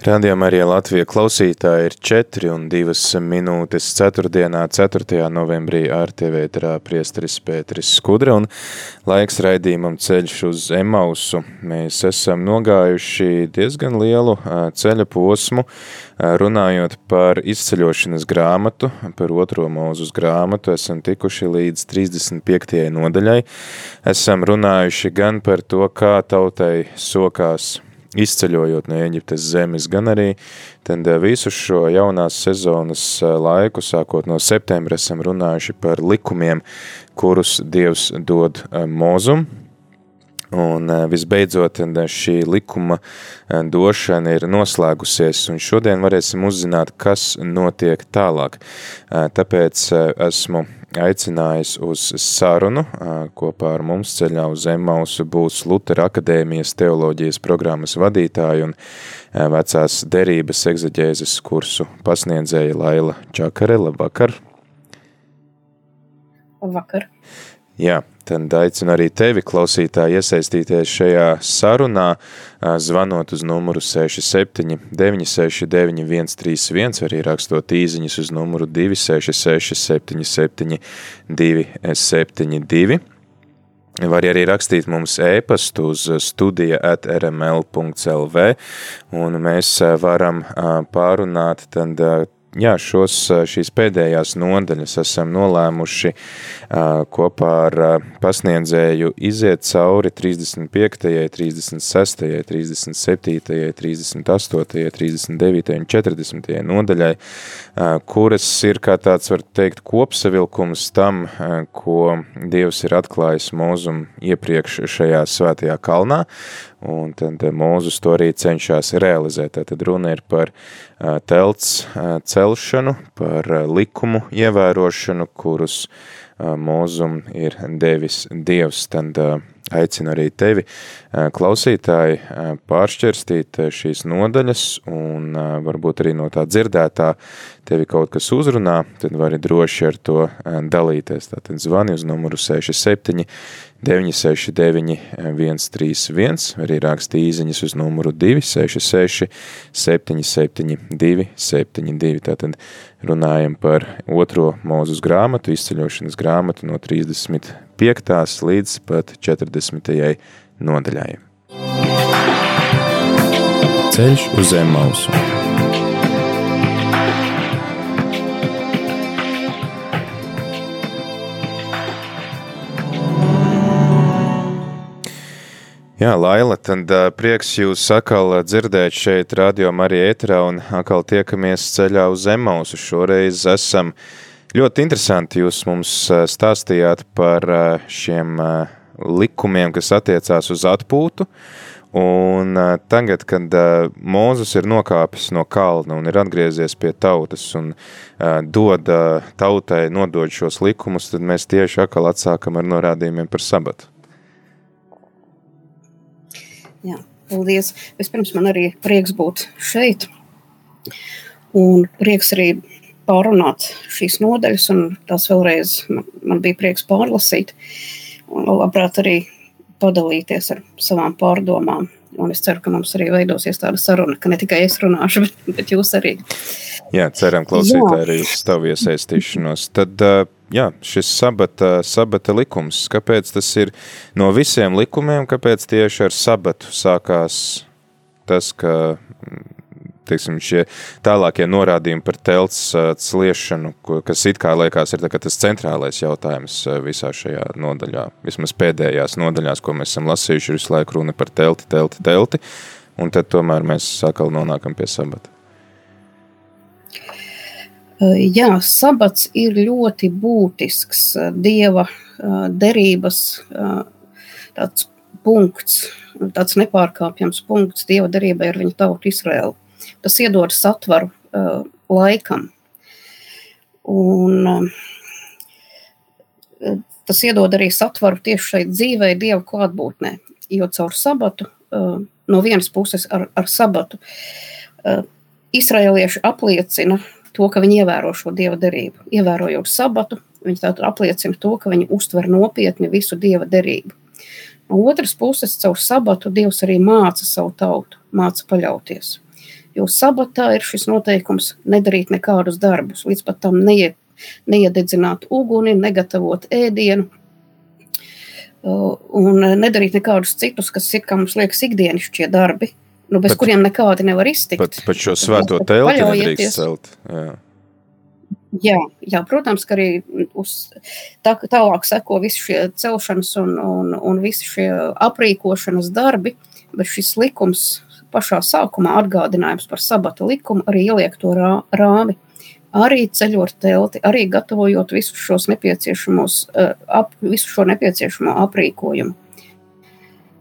Radījumā arī Latvija klausītāji ir 4 un 2 minūtes 4. 4. novembrī ar TV ēterā priesteris Pēteris Skudra un laiks raidījumam ceļš uz Emausu. Mēs esam nogājuši diezgan lielu ceļa posmu, runājot par izceļošanas grāmatu, par otro mūzus grāmatu, esam tikuši līdz 35. nodaļai. Esam runājuši gan par to, kā tautai sokās izceļojot no Eģiptes zemes, gan arī tad visu šo jaunās sezonas eh, laiku, sākot no septembra, esam runājuši par likumiem, kurus Dievs dod eh, mūzum, Un visbeidzot, šī likuma došana ir noslēgusies, un šodien varēsim uzzināt, kas notiek tālāk. Tāpēc esmu aicinājis uz sarunu. Kopā ar mums ceļā uz Zemmausu būs Lutera akadēmijas teoloģijas programmas vadītāja un vecās derības egzaģēzes kursu pasniedzēja Laila Čakare. Labvakar! Labvakar! Jā, tad aicinu arī tevi, klausītāji, iesaistīties šajā sarunā, zvanot uz numuru 67 969 131, arī rakstot īziņas uz numuru 266 77 272. Var arī rakstīt mums ēpastu uz studija at rml.lv, un mēs varam pārunāt tad jā, šos, šīs pēdējās nodaļas esam nolēmuši kopā ar pasniedzēju iziet cauri 35., 36., 37., 38., 39. un 40. nodaļai, kuras ir kā tāds, var teikt, kopsavilkums tam, ko Dievs ir atklājis mūzum iepriekš šajā svētajā kalnā, un tad Mūzus to arī cenšas realizēt. Tad runa ir par telts celšanu, par likumu ievērošanu, kurus mūzum ir devis Dievs. Tad aicinu arī tevi, klausītāji, pāršķirstīt šīs nodaļas un varbūt arī no tā dzirdētā tevi kaut kas uzrunā, tad vari droši ar to dalīties. Tātad zvani uz numuru 67 969 131, arī raksti īziņas uz numuru 266 772 72. Tātad runājam par otro mūzus grāmatu, izceļošanas grāmatu no 35. līdz pat 40. nodaļai. Ceļš uz zem mausu. Jā, Laila, tad prieks jūs atkal dzirdēt šeit radio Marija ēterā un atkal tiekamies ceļā uz Emausu. Šoreiz esam ļoti interesanti, jūs mums stāstījāt par šiem likumiem, kas attiecās uz atpūtu. Un tagad, kad Mūzes ir nokāpis no kalna un ir atgriezies pie tautas un dod tautai, nodod šos likumus, tad mēs tieši atkal atsākam ar norādījumiem par sabatu. Jā, paldies. Vispirms man arī prieks būt šeit. Un prieks arī pārunāt šīs nodaļas, un tās vēlreiz man, man bija prieks pārlasīt. Un labprāt arī padalīties ar savām pārdomām. Un es ceru, ka mums arī veidosies tāda saruna, ka ne tikai es runāšu, bet, bet jūs arī. Jā, ceram, klausītāji, arī uz tavu iesaistīšanos. Tad jā, šis sabata, sabata likums, kāpēc tas ir no visiem likumiem, kāpēc tieši ar sabatu sākās tas, ka teiksim, šie tālākie norādījumi par telts sliešanu, kas it kā liekas ir tas centrālais jautājums visā šajā nodaļā. Vismaz pēdējās nodaļās, ko mēs esam lasījuši, ir visu laiku runa par telti, telti, telti, un tad tomēr mēs atkal nonākam pie sabata. Jā, sabats ir ļoti būtisks dieva derības tāds punkts, tāds nepārkāpjams punkts Dieva darībai ar viņa tautu Izraēlu. Tas iedod satvaru uh, laikam. Un, uh, tas iedod arī satvaru tieši šai dzīvei, Dieva klātbūtnē. Jo caur sabatu, uh, no vienas puses ar, ar sabatu, uh, izraelieši apliecina to, ka viņi ievēro šo Dieva derību. Ievērojot sabatu, viņi tātad apliecina to, ka viņi uztver nopietni visu Dieva derību. No otras puses, caur sabatu Dievs arī māca savu tautu, māca paļauties. Jo sabatā ir šis noteikums nedarīt nekādus darbus, līdz pat tam neiet neiededzināt uguni, negatavot ēdienu. Uh, un nedarīt nekādus citus, kas ir, kā mums liekas, ikdienišķie darbi, nu, bez pat, kuriem nekādi nevar iztikt. Pat, pat šo svēto telti nedrīkst celt. Jā. Jā, jā, protams, ka arī uz, tā, tālāk seko visi šie celšanas un, un, un visi šie aprīkošanas darbi, bet šis likums pašā sākumā atgādinājums par sabata likumu arī ieliek to rā, rāmi arī ceļot telti, arī gatavojot visus šos nepieciešamos, eh, ap, visu šo nepieciešamo aprīkojumu.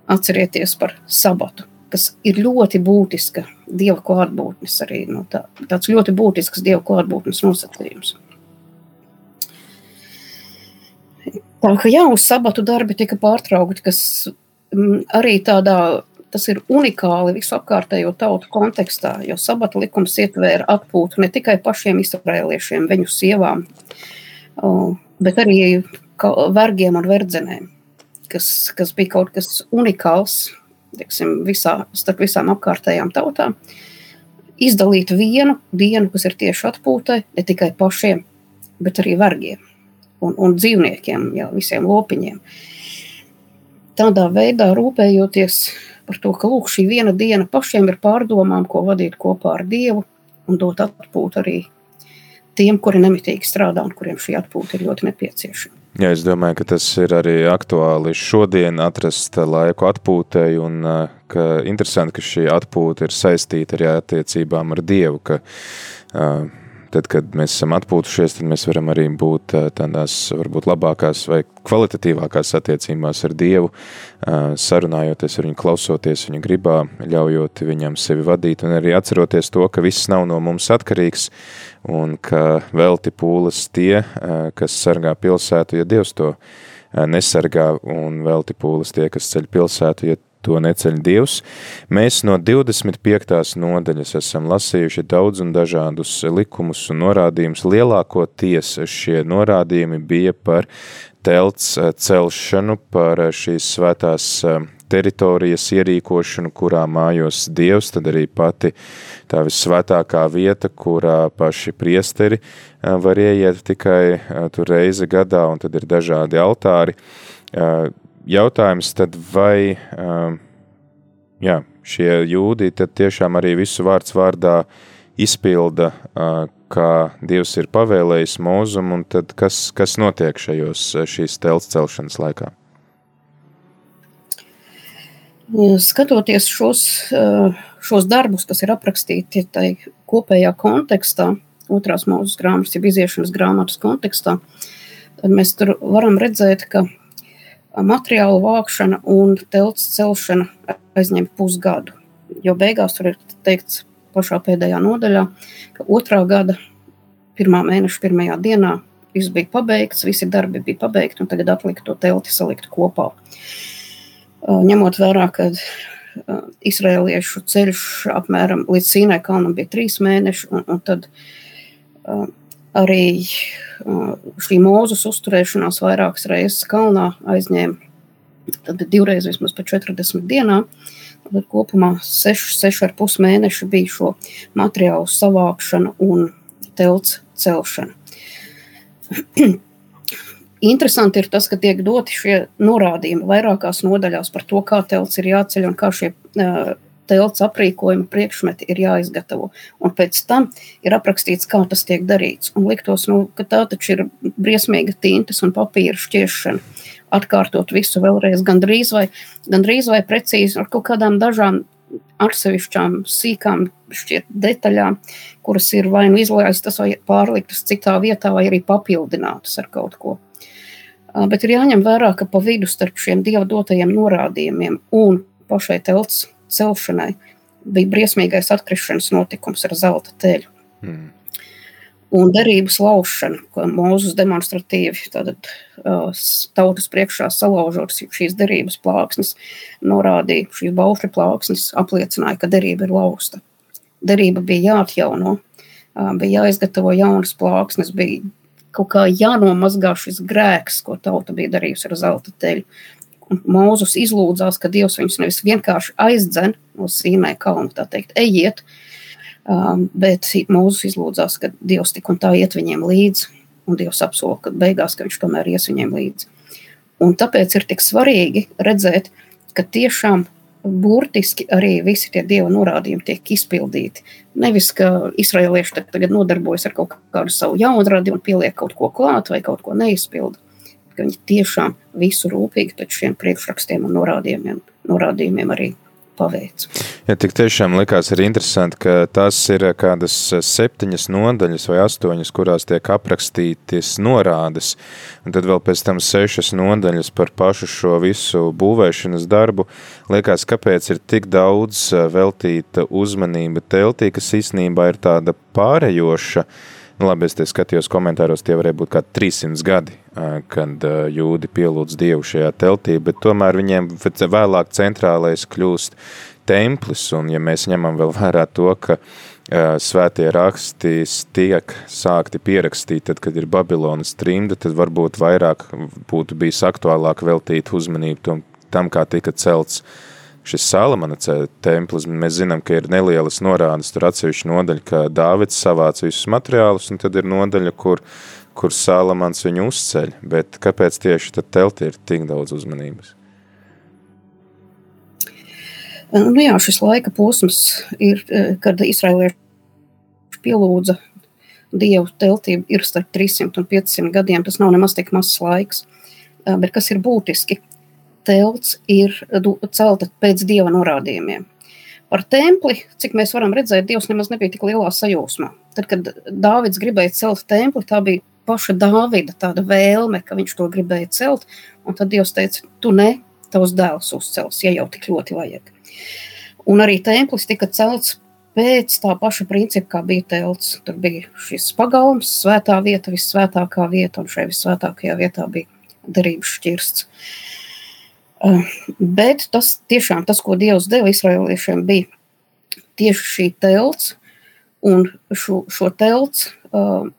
Atcerieties par sabatu, kas ir ļoti būtiska dieva klātbūtnes, arī no tā, tāds ļoti būtisks dieva klātbūtnes nosacījums. Tā kā jā, uz sabatu darbi tika pārtraukti, kas m, arī tādā tas ir unikāli visu apkārtējo tautu kontekstā, jo sabata likums ietvēra atpūtu ne tikai pašiem izraēliešiem, viņu sievām, bet arī vergiem un verdzenēm, kas, kas bija kaut kas unikāls teiksim, visā, starp visām apkārtējām tautām. Izdalīt vienu dienu, kas ir tieši atpūtai, ne tikai pašiem, bet arī vergiem un, un dzīvniekiem, jau visiem lopiņiem. Tādā veidā rūpējoties par to, ka lūk, šī viena diena pašiem ir pārdomām, ko vadīt kopā ar Dievu un dot atpūtu arī tiem, kuri nemitīgi strādā un kuriem šī atpūta ir ļoti nepieciešama. Jā, es domāju, ka tas ir arī aktuāli šodien atrast laiku atpūtei un ka interesanti, ka šī atpūta ir saistīta arī attiecībām ar Dievu, ka uh, tad, kad mēs esam atpūtušies, tad mēs varam arī būt tādās varbūt labākās vai kvalitatīvākās attiecībās ar Dievu, sarunājoties ar viņu, klausoties viņa gribā, ļaujot viņam sevi vadīt un arī atceroties to, ka viss nav no mums atkarīgs un ka velti pūles tie, kas sargā pilsētu, ja Dievs to nesargā un velti pūles tie, kas ceļ pilsētu, ja to neceļ Dievs. Mēs no 25. nodaļas esam lasījuši daudz un dažādus likumus un norādījumus. Lielākoties šie norādījumi bija par telts eh, celšanu, par šīs svētās eh, teritorijas ierīkošanu, kurā mājos Dievs, tad arī pati tā visvētākā vieta, kurā paši priesteri eh, var ieiet tikai tur reizi gadā, un tad ir dažādi altāri jautājums tad, vai jā, šie jūdi tad tiešām arī visu vārds vārdā izpilda, kā Dievs ir pavēlējis mūzum, un tad kas, kas notiek šajos, šīs telts celšanas laikā? Skatoties šos, šos darbus, kas ir aprakstīti tai kopējā kontekstā, otrās mūzes grāmatas, jeb iziešanas grāmatas kontekstā, mēs tur varam redzēt, ka materiālu vākšana un telts celšana aizņem pusgadu. Jo beigās tur ir teikts pašā pēdējā nodaļā, ka otrā gada pirmā mēneša pirmajā dienā viss bija pabeigts, visi darbi bija pabeigti, un tagad atlika to telti salikt kopā. Ņemot vērā, ka izrēliešu ceļš apmēram līdz Sīnai kalnam bija trīs mēneši, un, un tad arī šī mūzes uzturēšanās vairākas reizes kalnā aizņēma tad divreiz vismaz pa 40 dienām. Tad kopumā 6,5 mēneši bija šo materiālu savākšana un telts celšana. Interesanti ir tas, ka tiek doti šie norādījumi vairākās nodaļās par to, kā telts ir jāceļ un kā šie uh, telts aprīkojuma priekšmeti ir jāizgatavo. Un pēc tam ir aprakstīts, kā tas tiek darīts. Un liktos, nu, ka tā taču ir briesmīga tintas un papīra šķiešana. Atkārtot visu vēlreiz, gandrīz vai, gandrīz vai precīzi ar kaut kādām dažām atsevišķām sīkām šķiet detaļām, kuras ir vai nu izlaistas vai pārliktas citā vietā, vai arī papildinātas ar kaut ko. Bet ir jāņem vērā, ka pa vidu starp šiem dieva dotajiem norādījumiem un pašai telts celšanai bija briesmīgais atkrišanas notikums ar zelta teļu. Mm. Un derības laušana, ko Mūzus demonstratīvi tātad, uh, tautas priekšā salaužot šīs derības plāksnes, norādīja, šīs baušļa plāksnes apliecināja, ka derība ir lausta. Derība bija jāatjauno, uh, bija jāizgatavo jaunas plāksnes, bija kaut kā jānomazgā šis grēks, ko tauta bija darījusi ar zelta teļu. Mūzus izlūdzās, ka Dievs viņus nevis vienkārši aizdzen no Sīnai kalna, tā teikt, ejiet, um, bet Mūzus izlūdzās, ka Dievs tik un tā iet viņiem līdzi, un Dievs apsola, ka beigās, ka viņš tomēr ies viņiem līdzi. Un tāpēc ir tik svarīgi redzēt, ka tiešām burtiski arī visi tie dieva norādījumi tiek izpildīti. Nevis, ka izraelieši tagad nodarbojas ar kaut kādu savu jaunradi un pieliek kaut ko klāt vai kaut ko neizpildu ka viņi tiešām visu rūpīgi pēc šiem priekšrakstiem un norādījumiem, norādījumiem arī paveic. Ja tik tiešām likās arī interesanti, ka tās ir kādas septiņas nodaļas vai astoņas, kurās tiek aprakstītas norādes, un tad vēl pēc tam sešas nodaļas par pašu šo visu būvēšanas darbu. Liekas, kāpēc ir tik daudz veltīta uzmanība teltī, kas īstenībā ir tāda pārējoša, Nu, labi, es te skatījos komentāros, tie varēja būt kā 300 gadi, kad jūdi pielūdz Dievu šajā teltī, bet tomēr viņiem vēlāk centrālais kļūst templis, un ja mēs ņemam vēl vērā to, ka svētie raksti tiek sākti pierakstīt, tad, kad ir Babilonas trimda, tad varbūt vairāk būtu bijis aktuālāk veltīt uzmanību tam, tam kā tika celts uh, šis Salamana templis, mēs zinām, ka ir nelielas norādes, tur atsevišķi nodaļa, ka Dāvids savāc visus materiālus, un tad ir nodaļa, kur, kur Salamans viņu uzceļ, bet kāpēc tieši tad telti ir tik daudz uzmanības? Nu jā, šis laika posms ir, eh, kad Izraēlieši pielūdza Dievu teltību ir starp 300 un 500 gadiem, tas nav nemaz tik mazs laiks, eh, bet kas ir būtiski, telts ir celta pēc dieva norādījumiem. Par templi, cik mēs varam redzēt, Dievs nemaz nebija tik lielā sajūsmā. Tad, kad Dāvids gribēja celt templi, tā bija paša Dāvida tāda vēlme, ka viņš to gribēja celt, un tad Dievs teica, tu ne, tavs dēls uzcels, ja jau tik ļoti vajag. Un arī templis tika celts pēc tā paša principa, kā bija telts. Tur bija šis pagalms, svētā vieta, vissvētākā vieta, un šai vissvētākajā vietā bija derības šķirsts. Eh, bet tas tiešām tas, ko Dievs deva Izraēliešiem, bija tieši šī telts un šo, šo telts uh,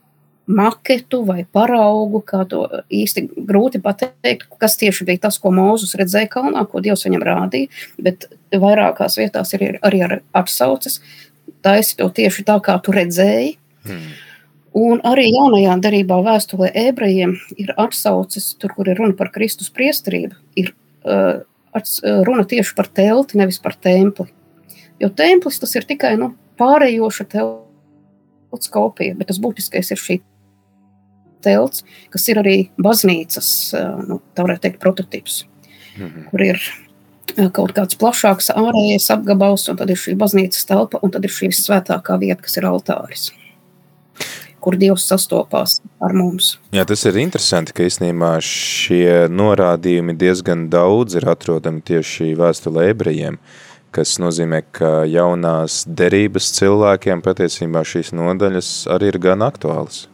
maketu vai paraugu, kā to īsti grūti pateikt, kas tieši bija tas, ko Mūzus redzēja kalnā, ko Dievs viņam rādīja, bet vairākās vietās ir arī ar atsauces. Taisi to tieši tā, kā tu redzēji. Hmm. Un arī jaunajā darbā, vēstulē ebrejiem, ir atsauces, tur, kur ir runa par Kristus priesterību, ir runa tieši par telti, nevis par templi. Jo templis tas ir tikai nu, pārējoša telts kopija, bet tas būtiskais ir šī telts, kas ir arī baznīcas, eh, nu, tā varētu teikt, prototyps, mhm. kur ir kaut kāds plašāks ārējais apgabals, un tad ir šī baznīcas telpa, un tad ir šī svētākā vieta, kas ir altāris kur Dievs sastopās ar mums. Jā, tas ir interesanti, ka īstenībā šie norādījumi diezgan daudz ir atrodami tieši vēstulē ebrejiem, kas nozīmē, ka jaunās derības cilvēkiem patiesībā šīs nodaļas arī ir gan aktuālas.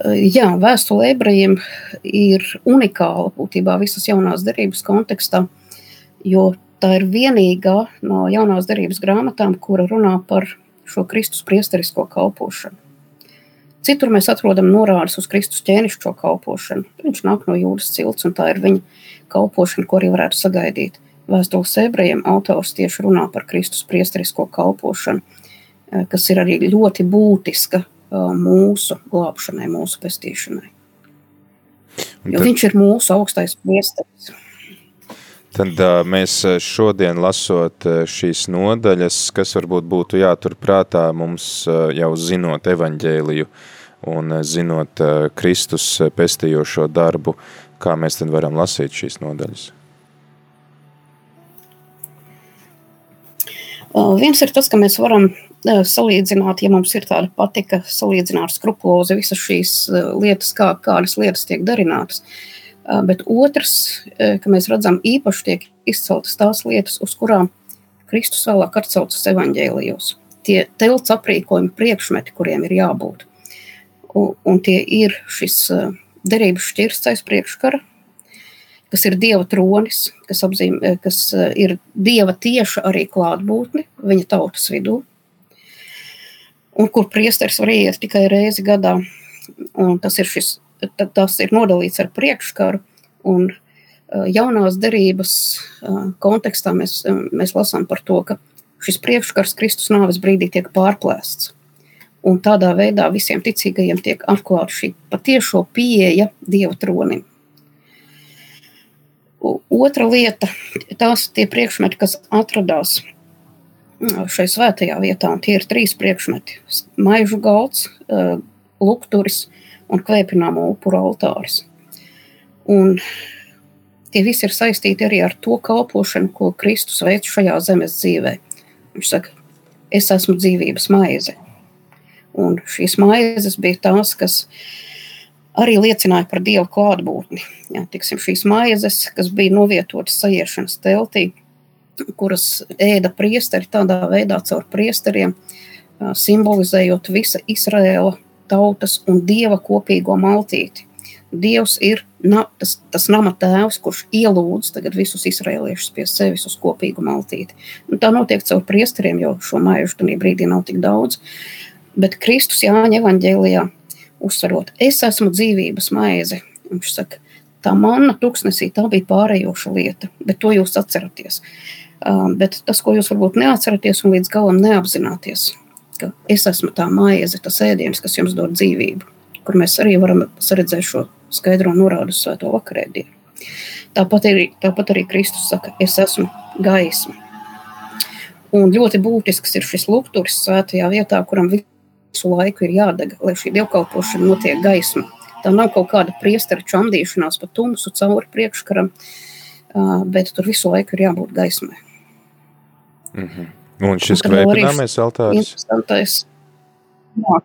Jā, vēstule ebrejiem ir unikāla būtībā visas jaunās derības kontekstā, jo tā ir vienīgā no jaunās derības grāmatām, kura runā par šo Kristus priesterisko kalpošanu. Citur mēs atrodam norādes uz Kristus ķēnišķo kalpošanu. Viņš nāk no jūras cilts, un tā ir viņa kalpošana, ko arī varētu sagaidīt. Vēstules ebrejiem autors tieši runā par Kristus priesterisko kalpošanu, eh, kas ir arī ļoti būtiska eh, mūsu glābšanai, mūsu pestīšanai. Jo viņš ir mūsu augstais priesteris. Tad uh, mēs šodien lasot šīs nodaļas, kas varbūt būtu jāturprātā mums uh, jau zinot evaņģēliju un uh, zinot uh, Kristus pestījošo darbu, kā mēs tad varam lasīt šīs nodaļas? Uh, viens ir tas, ka mēs varam salīdzināt, ja mums ir tāda patika, salīdzināt skrupulozi visas šīs lietas, kā, kādas lietas tiek darinātas. Bet otrs, ka mēs redzam, īpaši tiek izceltas tās lietas, uz kurām Kristus vēlāk atsaucas evaņģēlijos. Tie telts aprīkojumi priekšmeti, kuriem ir jābūt. Un, un tie ir šis derības šķirstais priekškara, kas ir dieva tronis, kas, apzīmē, kas ir dieva tieša arī klātbūtne viņa tautas vidū, un kur priesteris var iet tikai reizi gadā. Un tas ir, šis, tas ir nodalīts ar priekškaru, un jaunās derības kontekstā mēs, mēs lasām par to, ka šis priekškars Kristus nāves brīdī tiek pārplēsts. Un tādā veidā visiem ticīgajiem tiek atklāta šī patiešo pieeja Dieva tronim. Otra lieta, tās tie priekšmeti, kas atradās šai svētajā vietā, un tie ir trīs priekšmeti - maižu galds, lukturis un kvēpināmo upuru altāris. Un tie visi ir saistīti arī ar to kalpošanu, ko Kristus veic šajā zemes dzīvē. Viņš saka, es esmu dzīvības maize. Un šīs maizes bija tās, kas arī liecināja par Dieva klātbūtni. Jā, tiksim, šīs maizes, kas bija novietotas sajiešanas teltī, kuras ēda priesteri tādā veidā caur priesteriem, simbolizējot visa Izraēla tautas un Dieva kopīgo maltīti. Dievs ir na, tas, tas nama tēvs, kurš ielūdz visus izrēliešus pie sevis uz kopīgu maltīti. Un tā notiek caur priesteriem, jo šo maižu tajā brīdī nav tik daudz. Bet Kristus Jāņa evanģēlijā uzsverot, es esmu dzīvības maize. Viņš saka, tā manna tuksnesī, tā bija pārējoša lieta, bet to jūs atceraties. Uh, bet tas, ko jūs varbūt neatceraties un līdz galam neapzināties, ka es esmu tā maize, tas ēdiens, kas jums dod dzīvību, kur mēs arī varam redzēt šo skaidro norādu uz svēto vakarēdienu. Tāpat arī, tāpat arī Kristus saka, es esmu gaisma. Un ļoti būtisks ir šis lukturis svētajā vietā, kuram visu laiku ir jādeg, lai šī dievkalpošana notiek gaisma. Tā nav kaut kāda priestera čandīšanās pa tumsu cauri priekškaram, bet tur visu laiku ir jābūt gaismai. -hmm. Un šis kvēpināmais altārs? Jā,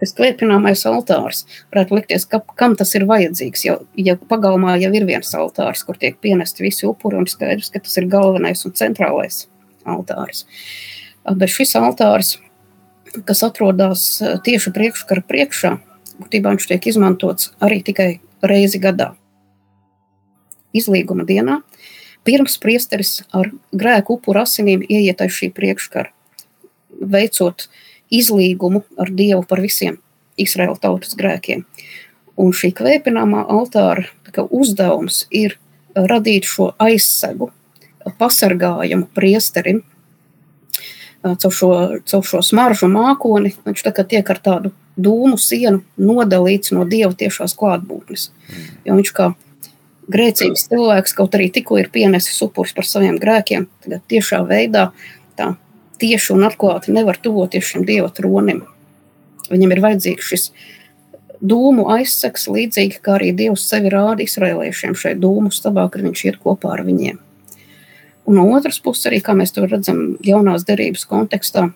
tas kvēpināmais altārs. Varētu likties, ka, kam tas ir vajadzīgs. Ja, ja pagalmā jau ir viens altārs, kur tiek pienesti visi upuri, un skaidrs, ka tas ir galvenais un centrālais altārs. Bet šis altārs, kas atrodas tieši priekškara priekšā, būtībā viņš tiek izmantots arī tikai reizi gadā. Izlīguma dienā, pirms priesteris ar grēku upuru asinīm ieiet aiz šī priekškara, veicot izlīgumu ar Dievu par visiem Izraēla tautas grēkiem. Un šī kvēpināmā altāra uzdevums ir radīt šo aizsegu, pasargājumu priesterim caur šo, caur šo smaržu mākoni. Viņš tā kā tiek ar tādu dūmu sienu nodalīts no Dieva tiešās klātbūtnes. Jo viņš kā grēcīgs cilvēks, kaut arī tikko ir pienesis upuris par saviem grēkiem, tagad tiešā veidā tā tieši un atklāti nevar tuvoties šim dieva tronim. Viņam ir vajadzīgs šis dūmu aizsaks, līdzīgi kā arī Dievs sevi rāda izrēliešiem šai dūmu stabā, kad viņš iet kopā ar viņiem. Un no otras puses, arī kā mēs to redzam jaunās derības kontekstā,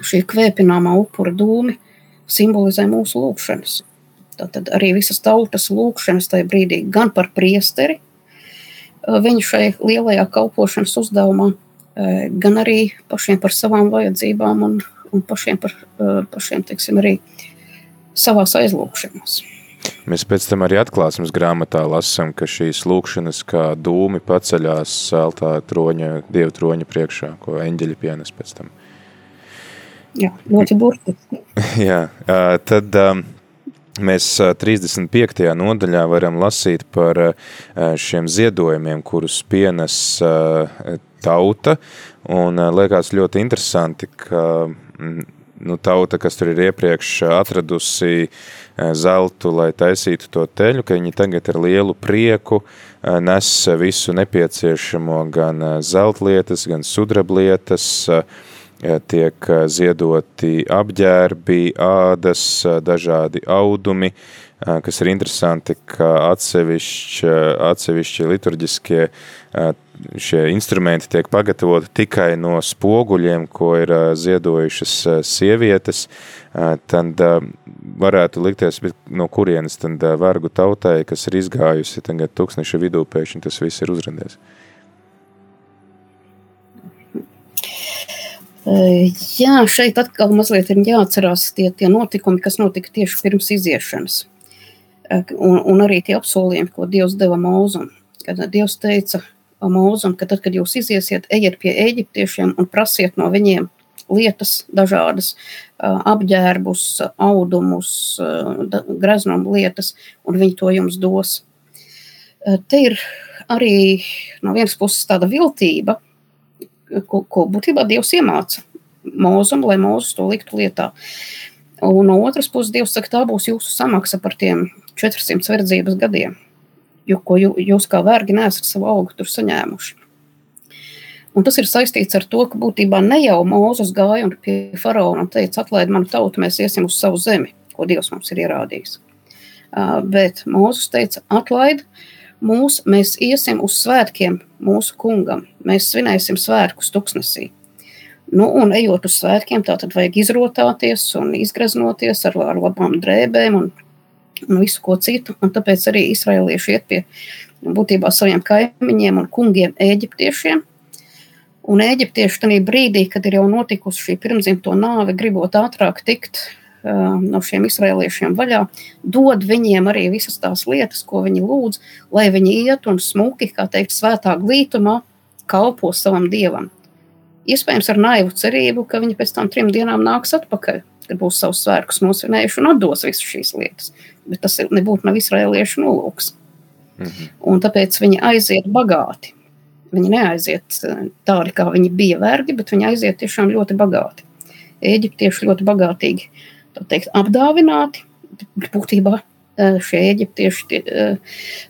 šī kvēpināmā upura dūmi simbolizē mūsu lūgšanas. Tātad arī visas tautas lūgšanas tajā brīdī gan par priesteri, viņu šai lielajā kalpošanas uzdevumā, gan arī pašiem par savām vajadzībām un, un pašiem par pašiem, teiksim, arī savās aizlūkšanās. Mēs pēc tam arī atklāsmes grāmatā lasām, ka šīs lūkšanas kā dūmi paceļās saltā troņa, dievu troņa priekšā, ko eņģeļi pienes pēc tam. Jā, ļoti burtiski. Jā, tad mēs 35. nodaļā varam lasīt par šiem ziedojumiem, kurus pienes tauta, un liekas ļoti interesanti, ka nu, tauta, kas tur ir iepriekš atradusi zeltu, lai taisītu to teļu, ka viņi tagad ar lielu prieku nes visu nepieciešamo gan zeltlietas, gan sudrablietas, tiek ziedoti apģērbi, ādas, dažādi audumi, kas ir interesanti, ka atsevišķi, atsevišķi liturģiskie šie instrumenti tiek pagatavoti tikai no spoguļiem, ko ir ziedojušas sievietes, tad varētu likties, no kurienes tad vergu tautai, kas ir izgājusi tagad tūkstneša vidū, pēkšņi tas viss ir uzradies. Jā, šeit atkal mazliet ir jāatcerās tie, tie notikumi, kas notika tieši pirms iziešanas. Un, un arī tie apsolījumi, ko Dievs deva mūzum. Kad Dievs teica mūzum, ka tad, kad jūs iziesiet, ejiet pie eģiptiešiem un prasiet no viņiem lietas, dažādas apģērbus, audumus, graznumu lietas, un viņi to jums dos. Te ir arī no vienas puses tāda viltība, ko, ko būtībā Dievs iemāca mūzum, lai mūzus to liktu lietā. Un no otras puses, Dievs saka, tā būs jūsu samaksa par tiem 400 verdzības gadiem, jo, ko jūs kā vergi nesat savu augu tur saņēmuši. Un tas ir saistīts ar to, ka būtībā ne jau Mūzes gāja pie faraona un teica, atlaid manu tautu, mēs iesim uz savu zemi, ko Dievs mums ir ierādījis. Bet Mūzes teica, atlaid, uh, mūs, mēs iesim uz svētkiem mūsu kungam. Mēs svinēsim svētkus tuksnesī. Nu, un ejot uz svētkiem, tā tad vajag izrotāties un izgraznoties ar, ar labām drēbēm un, un visu ko citu. Un tāpēc arī izraelieši iet pie būtībā saviem kaimiņiem un kungiem eģiptiešiem. Un eģiptieši tajā brīdī, kad ir jau notikusi šī pirmzimto nāve, gribot ātrāk tikt no šiem izrēliešiem vaļā, dod viņiem arī visas tās lietas, ko viņi lūdz, lai viņi iet un smuki, kā teikt, svētā glītumā kalpo savam dievam. Iespējams, ar naivu cerību, ka viņi pēc tam trim dienām nāks atpakaļ, kad būs savus svētkus nosvinējuši un atdos visas šīs lietas. Bet tas nebūtu nav izrēliešu nolūks. Mhm. Un tāpēc viņi aiziet bagāti. Viņi neaiziet tādi, kā viņi bija vergi, bet viņi aiziet tiešām ļoti bagāti. Eģiptieši ļoti bagātīgi teikt, apdāvināti. Būtībā šie eģiptieši, tie,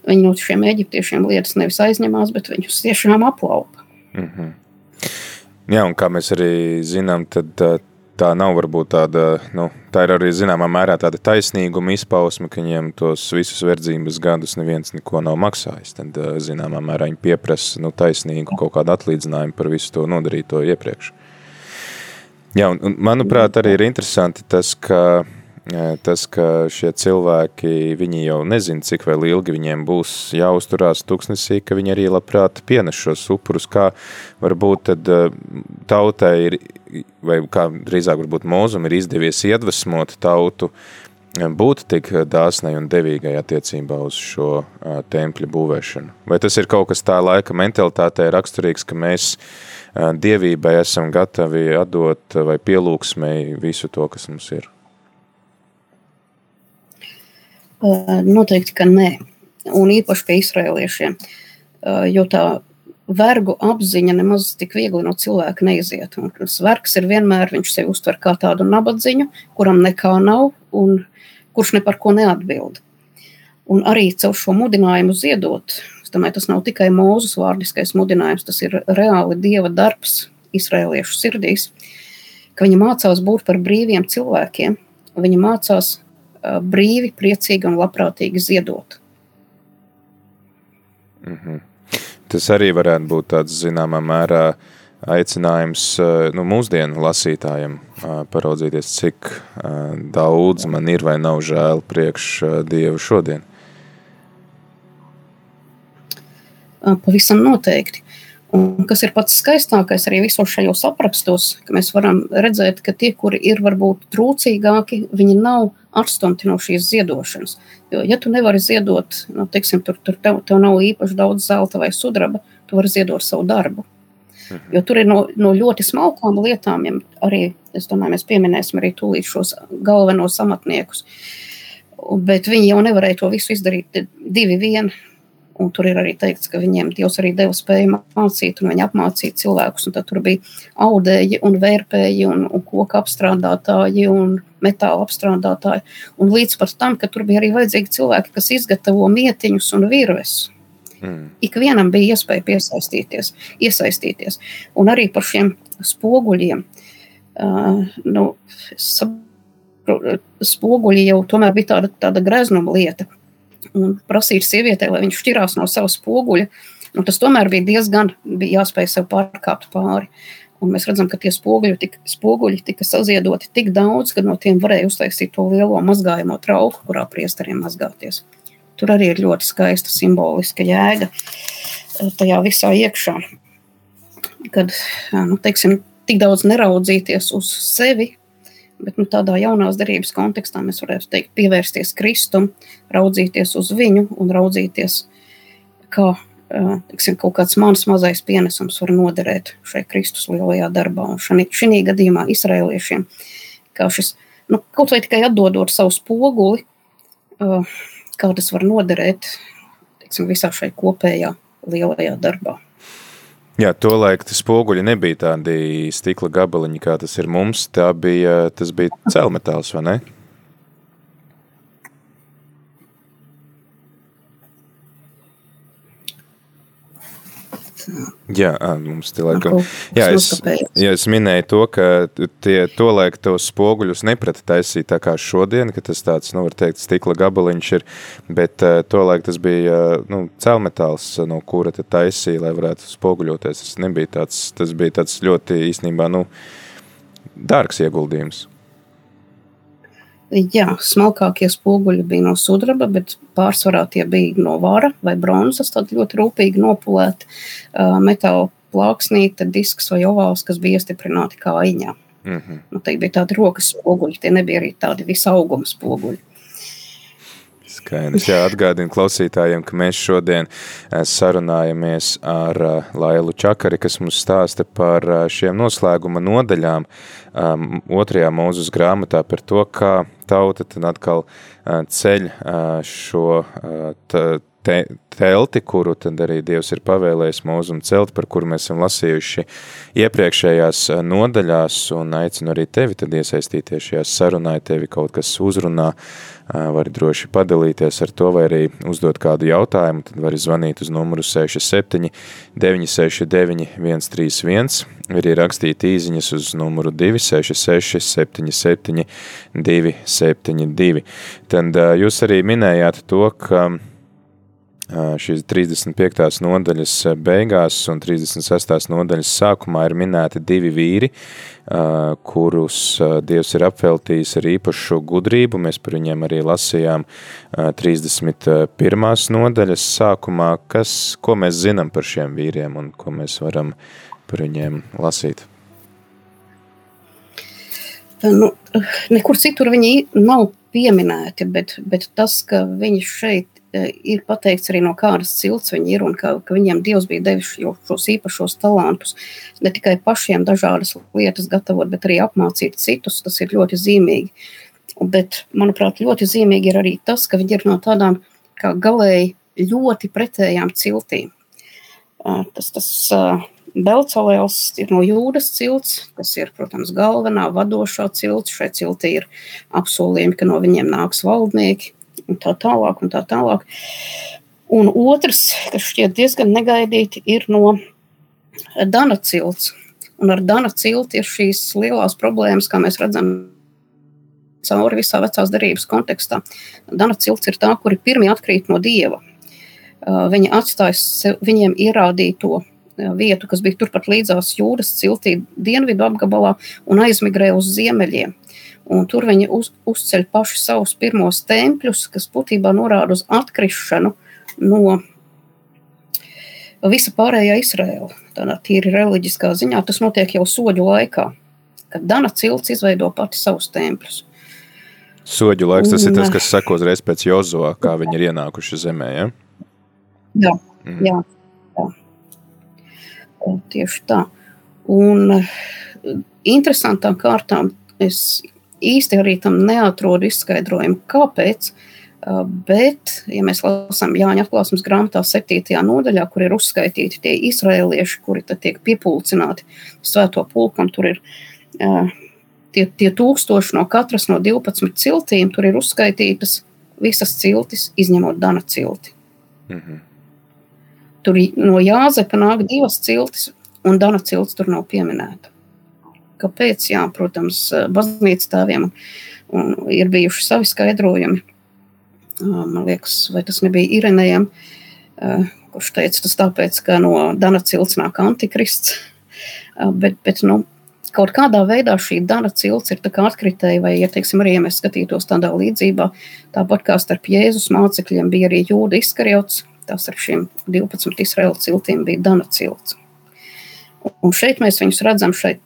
viņi no šiem eģiptiešiem lietas nevis aizņemās, bet viņus tiešām aplaupa. Mm -hmm. Jā, un kā mēs arī zinām, tad tā nav varbūt tāda, nu, tā ir arī zināmā mērā tāda taisnīguma izpausme, ka viņiem tos visus verdzības gadus neviens neko nav maksājis. Tad zināmā mērā viņi pieprasa nu, taisnīgu kaut kādu atlīdzinājumu par visu to nodarīto iepriekš. Jā, un, un manuprāt, arī ir interesanti tas, ka, tas, ka šie cilvēki, viņi jau nezina, cik vēl ilgi viņiem būs jāuzturās tuksnesī, ka viņi arī labprāt pienes šos upurus, kā varbūt tad tautai ir, vai kā drīzāk varbūt mūzum ir izdevies iedvesmot tautu, būt tik dāsnai un devīgai attiecībā uz šo tempļa būvēšanu? Vai tas ir kaut kas tā laika mentalitātē raksturīgs, ka mēs uh, dievībai esam gatavi atdot vai pielūgsmēji visu to, kas mums ir? Noteikti, ka nē. Un īpaši pie izrēliešiem. Jo tā vergu apziņa nemaz tik viegli no cilvēka neiziet. Un vergs ir vienmēr, viņš sevi uztver kā tādu nabadziņu, kuram nekā nav un kurš ne par ko neatbild. Un arī caur šo mudinājumu ziedot, Es domāju, tas nav tikai mūzes vārdiskais mudinājums, tas ir reāli dieva darbs izrēliešu sirdīs, ka viņi mācās būt par brīviem cilvēkiem, viņi mācās brīvi, priecīgi un labprātīgi ziedot. Mm -hmm. Tas arī varētu būt tāds zināmā mērā aicinājums nu, mūsdienu lasītājiem paraudzīties, cik daudz man ir vai nav žēl priekš Dievu šodien. Pavisam noteikti. Un kas ir pats skaistākais arī visos šajos aprakstos, ka mēs varam redzēt, ka tie, kuri ir varbūt trūcīgāki, viņi nav atstumti no šīs ziedošanas. Jo, ja tu nevari ziedot, nu, teiksim, tur, tur tev, tev nav īpaši daudz zelta vai sudraba, tu vari ziedot savu darbu. Mhm. Jo tur ir no, no ļoti smalkām lietām, ja arī, es domāju, mēs pieminēsim arī tūlīt šos galvenos amatniekus. Bet viņi jau nevarēja to visu izdarīt divi vieni Un tur ir arī teikts, ka viņiem Dievs arī deva spēju mācīt, un viņi apmācīja cilvēkus. Tad tur bija audēji, un vērpēji, un, un koku apstrādātāji, un metāla apstrādātāji. Un līdz pat tam, ka tur bija arī vajadzīgi cilvēki, kas izgatavo mietiņus un virves. Mm. Ikvienam bija iespēja piesaistīties, iesaistīties. Un arī par šiem spoguļiem. Uh, nu, spoguļi jau tomēr bija tāda, tāda greznuma lieta. Un prasīt sievietei, lai viņš šķirās no savas spoguļa, nu, tas tomēr bija diezgan bija jāspēj sev pārkāpt pāri. Un mēs redzam, ka tie spoguļi tika, spoguļi tika saziedoti tik daudz, ka no tiem varēja uztaisīt to lielo mazgājamo trauku, kurā priesteriem mazgāties. Tur arī ir ļoti skaista simboliska jēga eh, tajā visā iekšā. Kad nu, teiksim, tik daudz neraudzīties uz sevi, bet nu, tādā jaunās darbības kontekstā mēs varētu teikt, pievērsties Kristum, raudzīties uz viņu un raudzīties, kā tiksim, kaut kāds mans mazais pienesums var noderēt šai Kristus lielajā darbā. Un šī gadījumā izrēliešiem, kā šis, nu, kaut vai tikai atdodot savu spoguli, kā tas var noderēt tiksim, visā šai kopējā lielajā darbā. Jā, tolaik tas spoguļi nebija tādi stikla gabaliņi, kā tas ir mums. Tā bija, tas bija celmetāls, vai ne? Jā, mums tie laikam. Jā, es, jā, es minēju to, ka tie to laik tos spoguļus neprata taisīt tā kā šodien, ka tas tāds, nu, var teikt, stikla gabaliņš ir, bet to laik tas bija, nu, celmetāls, no kura te taisīja, lai varētu spoguļoties. Tas nebija tāds, tas bija tāds ļoti īstenībā, nu, dārgs ieguldījums. Jā, smalkākie spoguļi bija no sudraba, bet pārsvarā tie bija no vāra vai bronzas, tad ļoti rūpīgi nopulēti uh, metāla plāksnīte, disks vai ovāls, kas bija iestiprināti kājiņā. Mm -hmm. nu, tie bija tādi rokas spoguļi, tie nebija arī tādi visauguma spoguļi. Skaidrs, jā, atgādinu klausītājiem, ka mēs šodien sarunājamies ar Lailu Čakari, kas mums stāsta par šiem noslēguma nodaļām um, otrajā mūzus grāmatā par to, kā tauta tad atkal ceļ šo te, telti, kuru tad arī Dievs ir pavēlējis mūzum celt, par kuru mēs esam lasījuši iepriekšējās nodaļās, un aicinu arī tevi tad iesaistīties šajā sarunā, ja tevi kaut kas uzrunā, vari droši padalīties ar to, vai arī uzdot kādu jautājumu, tad vari zvanīt uz numuru 67 969 131, arī rakstīt īziņas uz numuru 266 77 272. Tad jūs arī minējāt to, ka šīs 35. nodaļas beigās un 36. nodaļas sākumā ir minēti divi vīri, kurus Dievs ir apveltījis ar īpašu gudrību. Mēs par viņiem arī lasījām 31. nodaļas sākumā, kas, ko mēs zinām par šiem vīriem un ko mēs varam par viņiem lasīt. Nu, nekur citur viņi nav pieminēti, bet, bet tas, ka viņi šeit ir pateikts arī no kādas cilts viņi ir un ka, ka viņiem Dievs bija devis šos īpašos talantus. Ne tikai pašiem dažādas lietas gatavot, bet arī apmācīt citus. Tas ir ļoti zīmīgi. Bet, manuprāt, ļoti zīmīgi ir arī tas, ka viņi ir no tādām kā galēji ļoti pretējām ciltīm. Eh, tas, tas uh, Belcelēls ir no jūras cilts, kas ir, protams, galvenā vadošā cilts. Šai ciltī ir apsolījumi, ka no viņiem nāks valdnieki un tā tālāk. Un tā tālāk. Un otrs, kas šķiet diezgan negaidīti, ir no Dana cilts. Un ar Dana cilti ir šīs lielās problēmas, kā mēs redzam cauri visā vecās derības kontekstā. Dana cilts ir tā, kuri pirmie atkrīt no dieva. Viņi atstāja viņiem ierādīto vietu, kas bija turpat līdzās jūras ciltī, dienvidu apgabalā, un aizmigrēja uz ziemeļiem. Un tur viņi uz, uzceļ paši savus pirmos tempļus, kas būtībā norāda uz atkrišanu no visa pārējā Izraela. Tādā tīri reliģiskā ziņā tas notiek jau soļu laikā, kad Dana cilts izveido pati savus tempļus. Soļu laiks tas un, ir tas, kas seko uzreiz pēc Jozo, kā viņi ir ienākuši zemē, ja? Jā, mm. jā, jā. Tieši tā. Un interesantām kārtām es īsti arī tam neatrodu izskaidrojumu, kāpēc. Bet, ja mēs lasām Jāņa atklāsmes grāmatā, 7. nodaļā, kur ir uzskaitīti tie izrēlieši, kuri tiek piepulcināti svēto pulkam, tur ir tie, tie tūkstoši no katras no 12 ciltīm, tur ir uzskaitītas visas ciltis, izņemot Dana cilti. Mm -hmm. Tur no Jāzepa nāk divas ciltis, un Dana cilts tur nav pieminēta. Kāpēc, jā, protams, baznīcas tēviem ir bijuši savi skaidrojumi. Man liekas, vai tas nebija Irenējam, kurš teica, tas tāpēc, ka no Dana cilts nāk antikrists, bet, bet nu, kaut kādā veidā šī Dana cilts ir atkritēja, vai, ja, teiksim, arī, ja mēs skatītos tādā līdzībā, tāpat kā starp Jēzus mācekļiem bija arī jūda izkarjots, tās ar šiem 12 Izraēla ciltiem bija Dana cilts. Un šeit mēs viņus redzam, šeit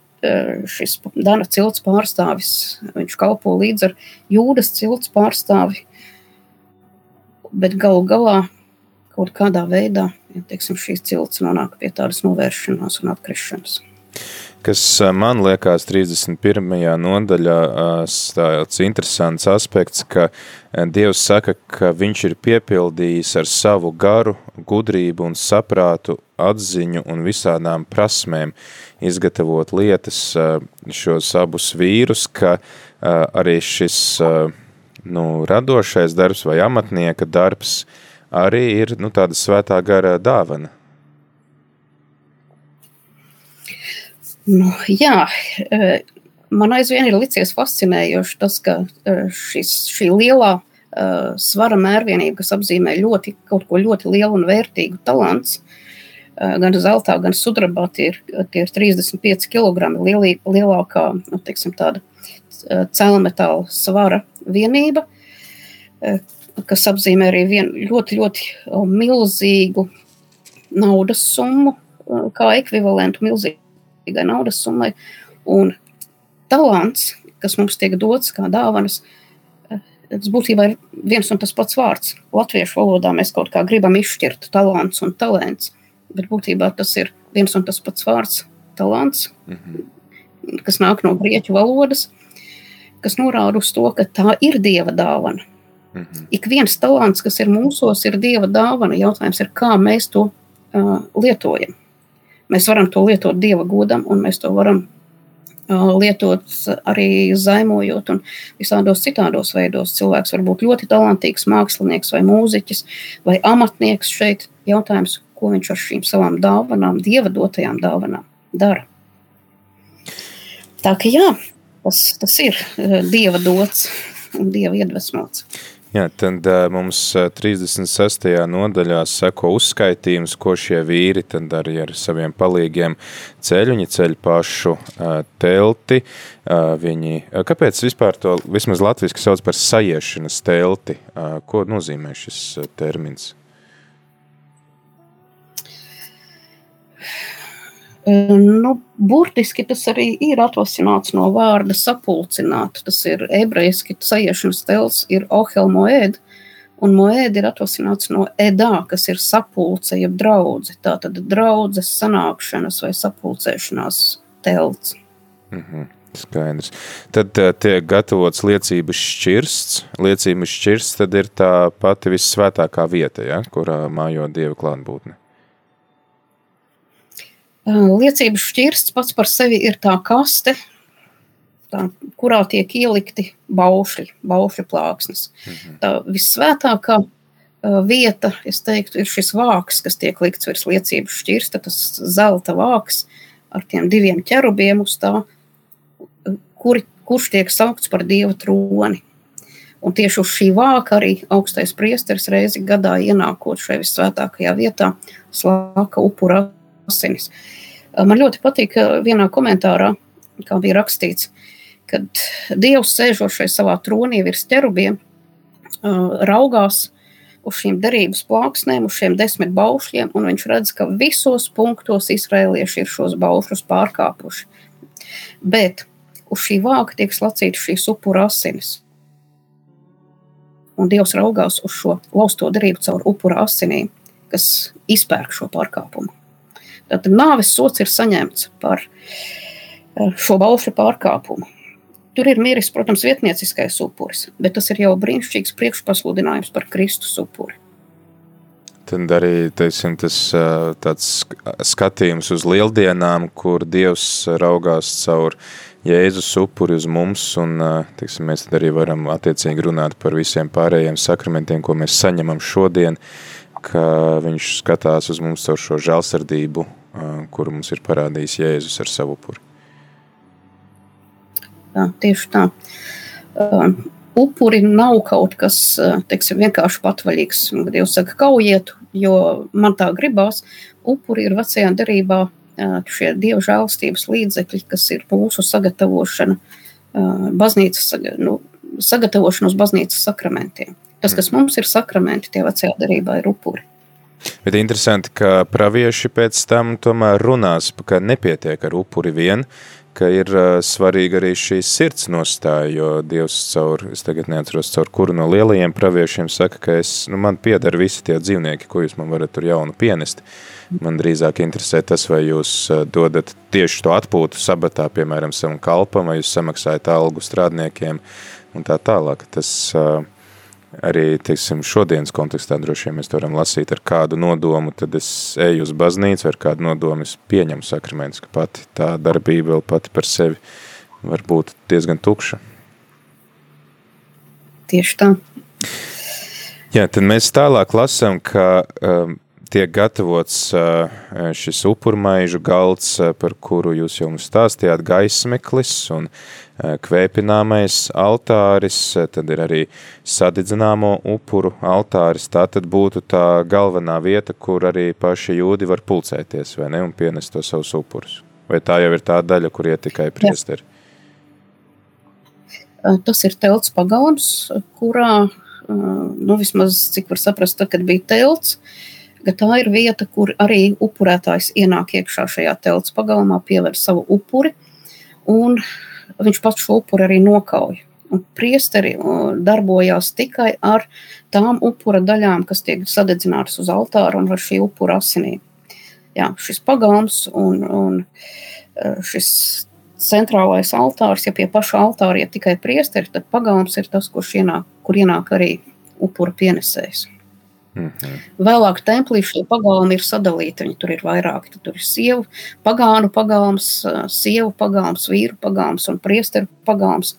šis Dana cilts pārstāvis, viņš kalpo līdz ar jūdas cilts pārstāvi, bet galu galā kaut kādā veidā, ja teiksim, šīs cilts nonāk pie tādas novēršanās un atkrišanas. Kas man liekas 31. nodaļā tāds interesants aspekts, ka Dievs saka, ka viņš ir piepildījis ar savu garu, gudrību un saprātu, atziņu un visādām prasmēm izgatavot lietas šos abus vīrus, ka arī šis nu, radošais darbs vai amatnieka darbs arī ir nu, tāda svētā gara dāvana. Nu, jā, e, man aizvien ir licies fascinējoši tas, ka e, šis, šī lielā uh, svara mērvienība, kas apzīmē ļoti, kaut ko ļoti lielu un vērtīgu talants, uh, gan zeltā, gan sudrabā, tie ir, tie ir 35 kg lielī, lielākā, nu, teiksim, tāda cēlmetāla svara vienība, kas apzīmē arī vien ļoti, ļoti milzīgu naudas summu, kā ekvivalentu milzīgu milzīgai naudas summai. Un talants, kas mums tiek dots kā dāvanas, eh, tas būtībā ir viens un tas pats vārds. Latviešu valodā mēs kaut kā gribam izšķirt talants un talants, bet būtībā tas ir viens un tas pats vārds - talants, mm -hmm. kas nāk no grieķu valodas, kas norāda uz to, ka tā ir dieva dāvana. Mm -hmm. Ik viens talants, kas ir mūsos, ir dieva dāvana. Jautājums ir, kā mēs to uh, lietojam. Mēs varam to lietot dieva godam, un mēs to varam lietot arī zaimojot un visādos citādos veidos. Cilvēks var būt ļoti talantīgs mākslinieks vai mūziķis vai amatnieks šeit. Jautājums, ko viņš ar šīm savām dāvanām, dieva dotajām dāvanām dara. Tā ka jā, tas, tas ir dieva dots un dieva iedvesmots. Jā, tad mums 36. nodaļā seko uzskaitījums, ko šie vīri tad arī ar saviem palīgiem ceļ. Viņi ceļ pašu telti. Viņi, kāpēc vispār to vismaz latviski sauc par sajiešanas telti? Ko nozīmē šis termins? Nu, burtiski tas arī ir atvasināts no vārda sapulcināt. Tas ir ebrejiski sajiešanas tels, ir ohel moed, un moed ir atvasināts no edā, kas ir sapulce, jeb draudze. Tā tad draudzes sanākšanas vai sapulcēšanās telts. Mm -hmm. Skaidrs. Tad uh, tiek gatavots liecības šķirsts. Liecības šķirsts tad ir tā pati vissvētākā vieta, ja, kurā mājo Dieva klātbūtne. Liecības šķirsts pats par sevi ir tā kaste, tā, kurā tiek ielikti baušļi, baušļu plāksnes. Mhm. Tā visvētākā vieta, es teiktu, ir šis vāks, kas tiek likts virs liecības šķirsta, tas zelta vāks ar tiem diviem ķerubiem uz tā, kuri, kurš tiek saukts par dieva troni. Un tieši uz šī vāka arī augstais priesteris reizi gadā ienākot šajā visvētākajā vietā, slāka upura asinis. Man ļoti patīk vienā komentārā, kā bija rakstīts, kad Dievs sēžošai savā tronī virs ķerubiem, raugās uz šīm derības plāksnēm, uz šiem desmit baušļiem, un viņš redz, ka visos punktos izrēlieši ir šos baušļus pārkāpuši. Bet uz šī vāka tiek slacīta šīs upura asinis. Un Dievs raugās uz šo lausto derību caur upura asinīm, kas izpērk šo pārkāpumu. Tad nāves sots ir saņemts par eh, šo balšu pārkāpumu. Tur ir miris, protams, vietnieciskais upuris, bet tas ir jau brīnišķīgs priekšpasludinājums par Kristus upuri. Tad arī teiksim, tas eh, tāds skatījums uz lieldienām, kur Dievs raugās caur Jēzus upuri uz mums, un eh, teiksim, mēs arī varam attiecīgi runāt par visiem pārējiem sakramentiem, ko mēs saņemam šodien, ka viņš skatās uz mums caur šo žēlsardību, kuru mums ir parādījis Jēzus ar savu upuri. Jā, tieši tā. Uh, upuri nav kaut kas teiksim, vienkārši patvaļīgs. Kad jūs sakat, kaujiet, jo man tā gribās, upuri ir vecajā derībā šie dieva žēlstības līdzekļi, kas ir mūsu sagatavošana, baznīcas, nu, sagatavošana uz baznīcas sakramentiem. Tas, kas mums ir sakramenti, tie vecajā derībā ir upuri. Bet interesanti, ka pravieši pēc tam tomēr runās, ka nepietiek ar upuri vien, ka ir uh, svarīga arī šī sirds nostāja, jo Dievs caur, es tagad neatceros, caur kuru no lielajiem praviešiem saka, ka es, nu, man piedara visi tie dzīvnieki, ko jūs man varat tur jaunu pienest. Man drīzāk interesē tas, vai jūs uh, dodat tieši to atpūtu sabatā, piemēram, savam kalpam, vai jūs samaksājat algu strādniekiem un tā tālāk. Tas uh, arī teiksim, šodienas kontekstā droši vien mēs to varam lasīt ar kādu nodomu, tad es eju uz baznīcu ar kādu nodomu, es pieņemu sakramentus, ka pati tā darbība vēl pati par sevi var būt diezgan tukša. Tieši tā. Jā, tad mēs tālāk lasām, ka um, tiek gatavots uh, šis upurmaižu galds, uh, par kuru jūs jau mums stāstījāt, gaismeklis un uh, kvēpināmais altāris, eh, tad ir arī sadedzināmo upuru altāris. Tā tad būtu tā galvenā vieta, kur arī paši jūdi var pulcēties, vai ne, un pienest to savus upurus. Vai tā jau ir tā daļa, kur iet tikai priesteri? Jā. Eh, tas ir telts pagalms, kurā, nu vismaz cik var saprast, tad, kad bija telts, ka tā ir vieta, kur arī upurētājs ienāk iekšā šajā telts pagalmā, piever savu upuri, un viņš pats šo upuri arī nokauj. Un priesteri darbojās tikai ar tām upura daļām, kas tiek sadedzinātas uz altāra un ar šī upura asinīm. Jā, šis pagalms un, un e, šis centrālais altārs, ja pie paša altāra ir tikai priesteri, tad pagalms ir tas, kurš ienāk, kur ienāk arī upura pienesējs. Mm -hmm. Vēlāk templī šie pagalmi ir sadalīti. Viņi tur ir vairāki. Tur ir sievu pagānu pagalms, sievu pagalms, vīru pagalms un priesteru pagalms.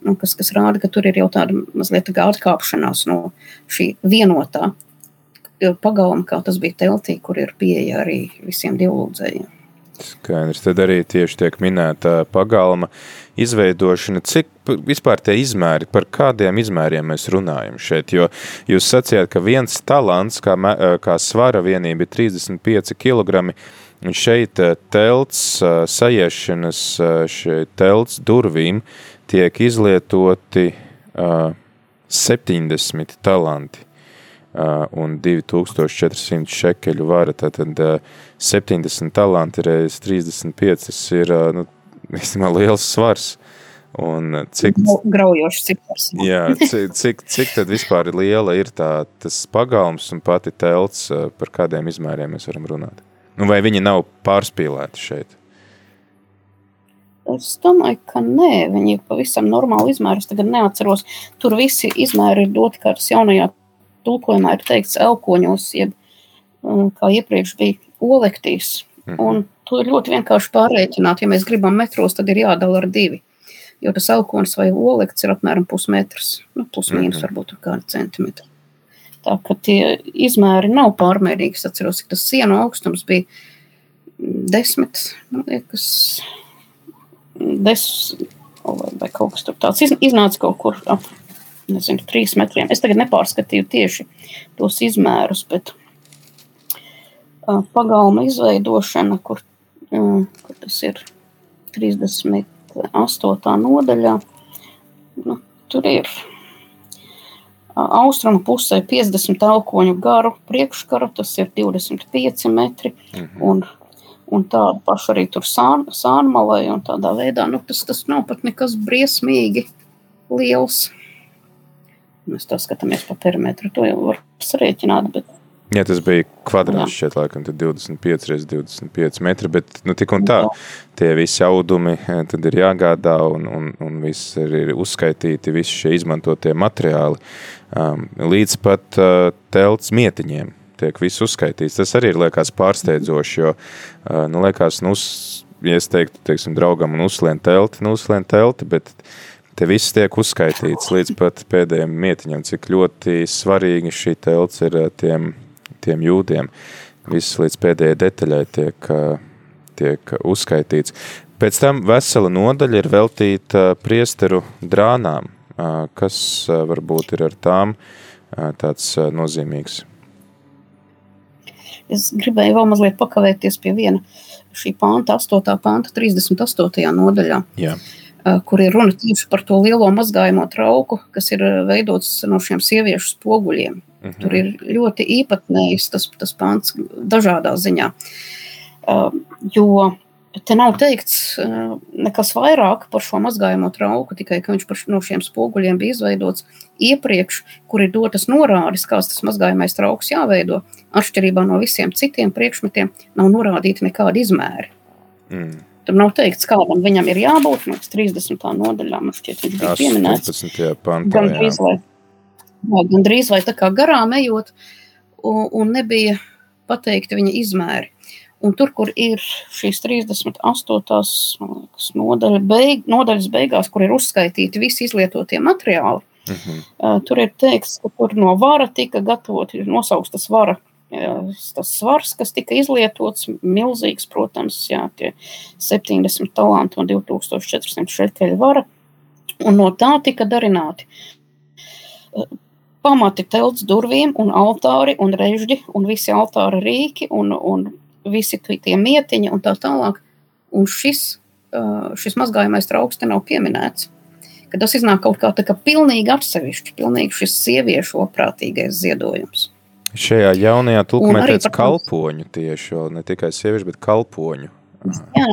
Nu, kas, kas rāda, ka tur ir jau tāda mazliet tā atkāpšanās no šī vienotā pagalma, kā tas bija teltī, kur ir pieeja arī visiem dievlūdzējiem. Skaidrs. Tad arī tieši tiek minēta pagalma izveidošana. Cik vispār tie izmēri, par kādiem izmēriem mēs runājam šeit? Jo jūs sacījāt, ka viens talants, kā, kā svara vienība, ir 35 kg. Un šeit telts sajiešanas, šeit telts durvīm tiek izlietoti 70 talanti un 2400 šekeļu vara. Tātad 70 talanti reiz 35 ir nu, īstenībā liels svars. Un cik, Graujošs cipars. Jā, cik, cik, cik tad vispār liela ir tā, tas pagalms un pati telts, par kādiem izmēriem mēs varam runāt? Nu, vai viņi nav pārspīlēti šeit? Es domāju, ka nē, viņi ir pavisam normāli izmēri. Es tagad neatceros, tur visi izmēri ir doti, kā tas jaunajā tulkojumā ir teikts elkoņos, jeb kā iepriekš bija olektīs. Mhm. Un to ir ļoti vienkārši pārreikināt. Ja mēs gribam metros, tad ir jādala ar divi. Jo tas alkohols vai olekts ir apmēram pusmetrs, nu, plus mīnus mhm. varbūt kādi centimetri. Tā ka tie izmēri nav pārmērīgi. Es atceros, ka tas sienu augstums bija desmit, man liekas, desmit vai kaut kas tāds. Iznāca kaut kur ap, nezinu, trīs metriem. Es tagad nepārskatīju tieši tos izmērus, bet pagalma izveidošana, kur, kur tas ir 38. nodaļā. Nu, tur ir austrumu pusē 50 elkoņu garu priekškaru, tas ir 25 metri. Mhm. Un, un tādu pašu arī tur sān, sānmalai un tādā veidā. Nu, tas, tas nav pat nekas briesmīgi liels. Mēs tā skatāmies pa perimetru, to jau var sarēķināt, bet Jā, tas bija kvadrāts šeit, laikam, 25 reizes 25 metri, bet nu, tik un tā, tie visi audumi eh, tad ir jāgādā un, un, un viss ir uzskaitīti, visi šie izmantotie materiāli, um, līdz pat uh, telts mietiņiem tiek viss uzskaitīts. Tas arī ir, liekas, pārsteidzoši, jo, uh, nu, liekas, nu, ja es teiktu, teiksim, draugam un uzslien telti, nu, uzslien telti, bet te viss tiek uzskaitīts līdz pat pēdējiem mietiņam, cik ļoti svarīgi šī telts ir tiem tiem jūdiem. Viss līdz pēdējai detaļai tiek, tiek uzskaitīts. Pēc tam vesela nodaļa ir veltīta priesteru drānām. Kas varbūt ir ar tām tāds nozīmīgs? Es gribēju vēl mazliet pakavēties pie viena šī panta, 8. panta, 38. nodaļā. Jā. Kur ir runa tieši par to lielo mazgājumu trauku, kas ir veidots no šiem sieviešu spoguļiem. -huh. Tur ir ļoti īpatnējs tas, tas pants dažādā ziņā. Uh, jo te nav teikts uh, nekas vairāk par šo mazgājumu trauku, tikai ka viņš par, no šiem spoguļiem bija izveidots iepriekš, kur ir dotas norādes, kāds tas mazgājumais trauks jāveido. Atšķirībā no visiem citiem priekšmetiem nav norādīti nekādi izmēri. Mm. Tur nav teikts, kādam viņam ir jābūt. No 30. nodaļā man šķiet, viņš bija pieminēts. Pantā, gan drīz jā, gan drīz vai tā kā garām ejot, un, un nebija pateikti viņa izmēri. Un tur, kur ir šīs 38. Liekas, nodaļa beig, nodaļas beigās, kur ir uzskaitīti visi izlietotie materiāli, uh -huh. uh, tur ir teikts, ka tur no vara tika gatavot, ir nosaukts tas vara tas svars, kas tika izlietots, milzīgs, protams, jā, tie 70 talanti un 2400 šekeļu vara, un no tā tika darināti pamati telts durvīm un altāri un režģi un visi altāra rīki un, un visi tie mietiņi un tā tālāk. Un šis, šis mazgājumais trauks te nav pieminēts. Kad tas iznāk kaut kā tā kā pilnīgi atsevišķi, pilnīgi šis sieviešu oprātīgais ziedojums. Šajā jaunajā tulkumā teica kalpoņu tieši, ne tikai sieviešu, bet kalpoņu. Jā,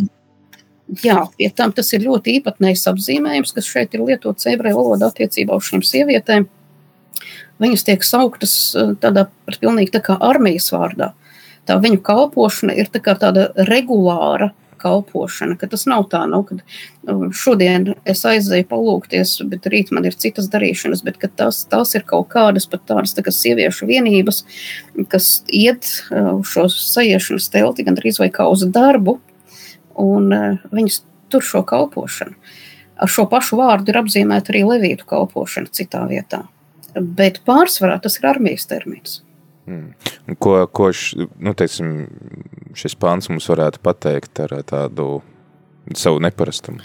jā, pie tam tas ir ļoti īpatnējs apzīmējums, kas šeit ir lietots ebreju valodā attiecībā uz šīm sievietēm. Viņas tiek sauktas eh, tādā pilnīgi tā kā armijas vārdā. Tā viņu kalpošana ir tā tāda regulāra, kalpošana. Tas nav tā, nu, ka nu, šodien es aizēju palūkties, bet rīt man ir citas darīšanas, bet tās, tās ir kaut kādas pat tādas tā kā sieviešu vienības, kas iet uh, uz šo sajiešanas telti gandrīz vai kā uz darbu, un uh, viņas tur šo kalpošanu. Ar šo pašu vārdu ir apzīmēta arī levītu kalpošana citā vietā. Bet pārsvarā tas ir armijas termins. Mm. Ko, ko š, nu, teiksim, šis pāns mums varētu pateikt ar tādu savu neparastumu?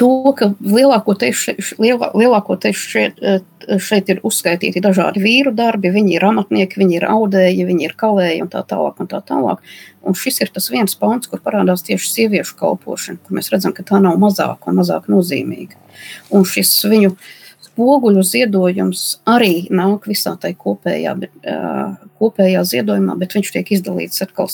To, ka lielākoties šeit, lielā, lielākoties šeit, šeit ir uzskaitīti dažādi vīru darbi, viņi ir amatnieki, viņi ir audēji, viņi ir kalēji un tā tālāk. Un, tā tālāk. un šis ir tas viens pāns, kur parādās tieši sieviešu kalpošana, kur mēs redzam, ka tā nav mazāk un mazāk nozīmīga. Un šis viņu spoguļu ziedojums arī nāk visā tajā kopējā, uh, kopējā ziedojumā, bet viņš tiek izdalīts atkal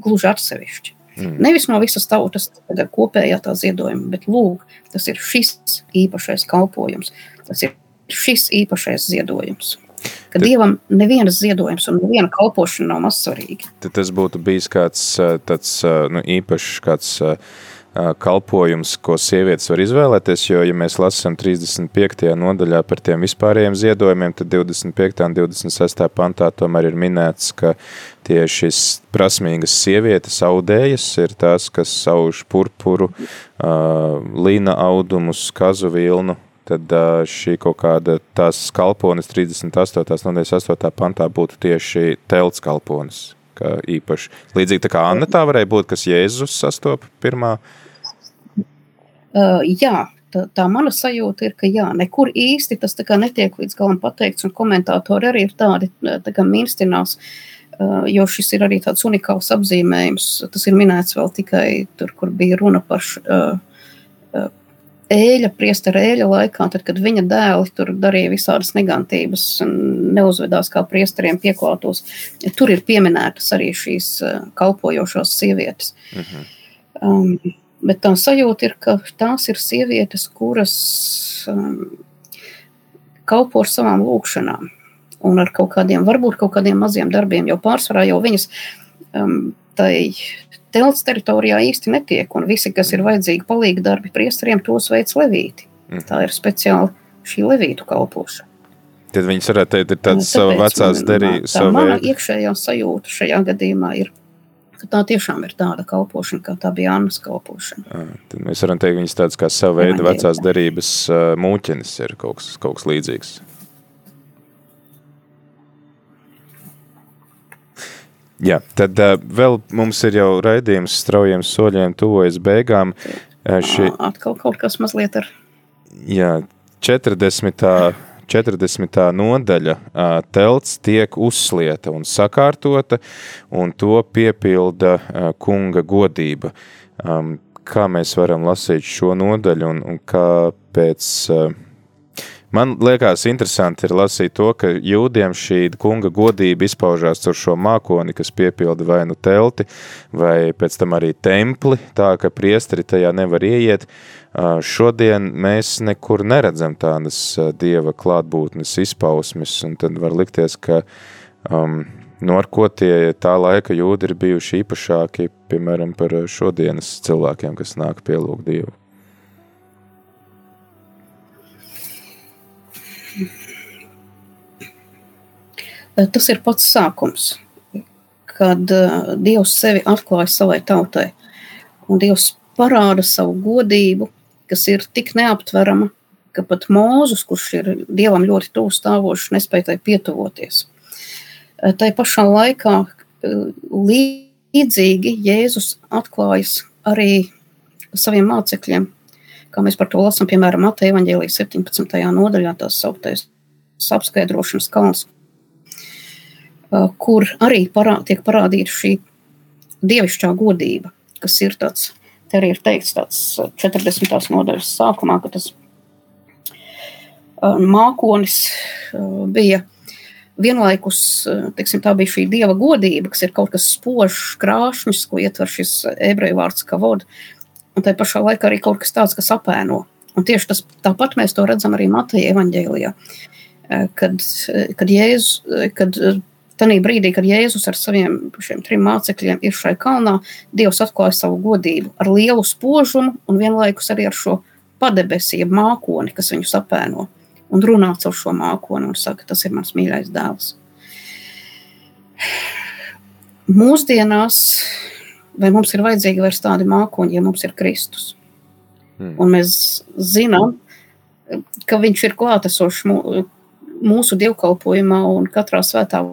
gluži atsevišķi. Mm. Nevis no visas tautas kopējā tā ziedojuma, bet lūk, tas ir šis īpašais kalpojums, tas ir šis īpašais ziedojums. Ka tad, Dievam nevienas ziedojums un neviena kalpošana nav mazsvarīga. Tad tas būtu bijis kāds tāds nu, īpašs kāds kalpojums, ko sievietes var izvēlēties, jo, ja mēs lasām 35. nodaļā par tiem vispārējiem ziedojumiem, tad 25. un 26. pantā tomēr ir minēts, ka tieši prasmīgas sievietes audējas ir tās, kas sauž purpuru, līna audumus, kazu vilnu, tad šī kaut kāda tās kalpones 38. nodaļas 8. pantā būtu tieši telts kalpones kā īpaši. Līdzīgi tā kā Anna tā varēja būt, kas Jēzus sastopa pirmā. Uh, jā, tā, tā mana sajūta ir, ka jā, nekur īsti tas netiek līdz galam pateikts, un komentātori arī ir tādi tā kā minstinās, uh, jo šis ir arī tāds unikāls apzīmējums. Tas ir minēts vēl tikai tur, kur bija runa par uh, ēļa, priestera ēļa laikā, tad, kad viņa dēli tur darīja visādas negantības un neuzvedās kā priesteriem pieklātos, tur ir pieminētas arī šīs uh, kalpojošās sievietes. Uh mhm. -huh. um, bet tā sajūta ir, ka tās ir sievietes, kuras um, kalpo ar savām lūkšanām un ar kaut kādiem, varbūt kaut kādiem maziem darbiem, jo pārsvarā jau viņas um, tai telts teritorijā īsti netiek, un visi, kas ir vajadzīgi palīgi darbi priesteriem, tos veids levīti. Mm. Tā ir speciāli šī levītu kalpošana. Tad viņas varētu teikt, ir tāds sava vecās derības. Tā mana iekšējā sajūta šajā gadījumā ir, ka tā tiešām ir tāda kalpošana, kā tā bija Annas kalpošana. À, tad mēs varam teikt, viņas tāds kā sava veida vecās derības uh, mūķenis ir kaut kas, kaut kas līdzīgs. Jā, tad uh, vēl mums ir jau raidījums straujiem soļiem tuvojas beigām. Uh, ši... Atkal kaut kas mazliet ar... Jā, 40. 40. nodaļa uh, telts tiek uzslieta un sakārtota, un to piepilda uh, kunga godība. Um, kā mēs varam lasīt šo nodaļu un, un kāpēc... Uh, Man liekas, interesanti ir lasīt to, ka jūdiem šī kunga godība izpaužās ar šo mākoni, kas piepilda vai nu telti, vai pēc tam arī templi, tā ka priesteri tajā nevar ieiet. Šodien mēs nekur neredzam tādas dieva klātbūtnes izpausmes, un tad var likties, ka um, no ar ko tie tā laika jūdi ir bijuši īpašāki, piemēram, par šodienas cilvēkiem, kas nāk pielūgt dievu. Tas ir pats sākums, kad eh, Dievs sevi atklāja savai tautai. Un Dievs parāda savu godību, kas ir tik neaptverama, ka pat Mūzus, kurš ir Dievam ļoti tuvu stāvošs, nespēja tai pietuvoties. Eh, tai pašā laikā līdzīgi Jēzus atklājas arī saviem mācekļiem, kā mēs par to lasām, piemēram, Mateja evaņģēlijas 17. nodaļā, tās sauktais apskaidrošanas kalns, kur arī parā, tiek parādīta šī dievišķā godība, kas ir tāds, te arī ir teikts tāds 40. Uh, nodaļas sākumā, ka tas uh, mākonis bija vienlaikus, teiksim, tā bija šī dieva godība, kas ir kaut kas spožs, krāšņs, ko ietver šis ebreju vārds kavod, un tai pašā laikā arī kaut kas tāds, kas apēno. Un tieši tas, tāpat mēs to redzam arī Mateja evaņģēlijā, kad, kad, Jēzus, kad Tanī brīdī, kad Jēzus ar saviem trim mācekļiem ir šai kalnā, Dievs atklāja savu godību ar lielu spožumu un vienlaikus arī ar šo padebesību mākoni, kas viņu apēno un runā caur šo mākoni un saka, tas ir mans mīļais dēls. Mūsdienās, vai mums ir vajadzīgi vairs tādi mākoņi, ja mums ir Kristus? Hmm. Un mēs zinām, ka viņš ir klātesošs mūsu dievkalpojumā un katrā svētā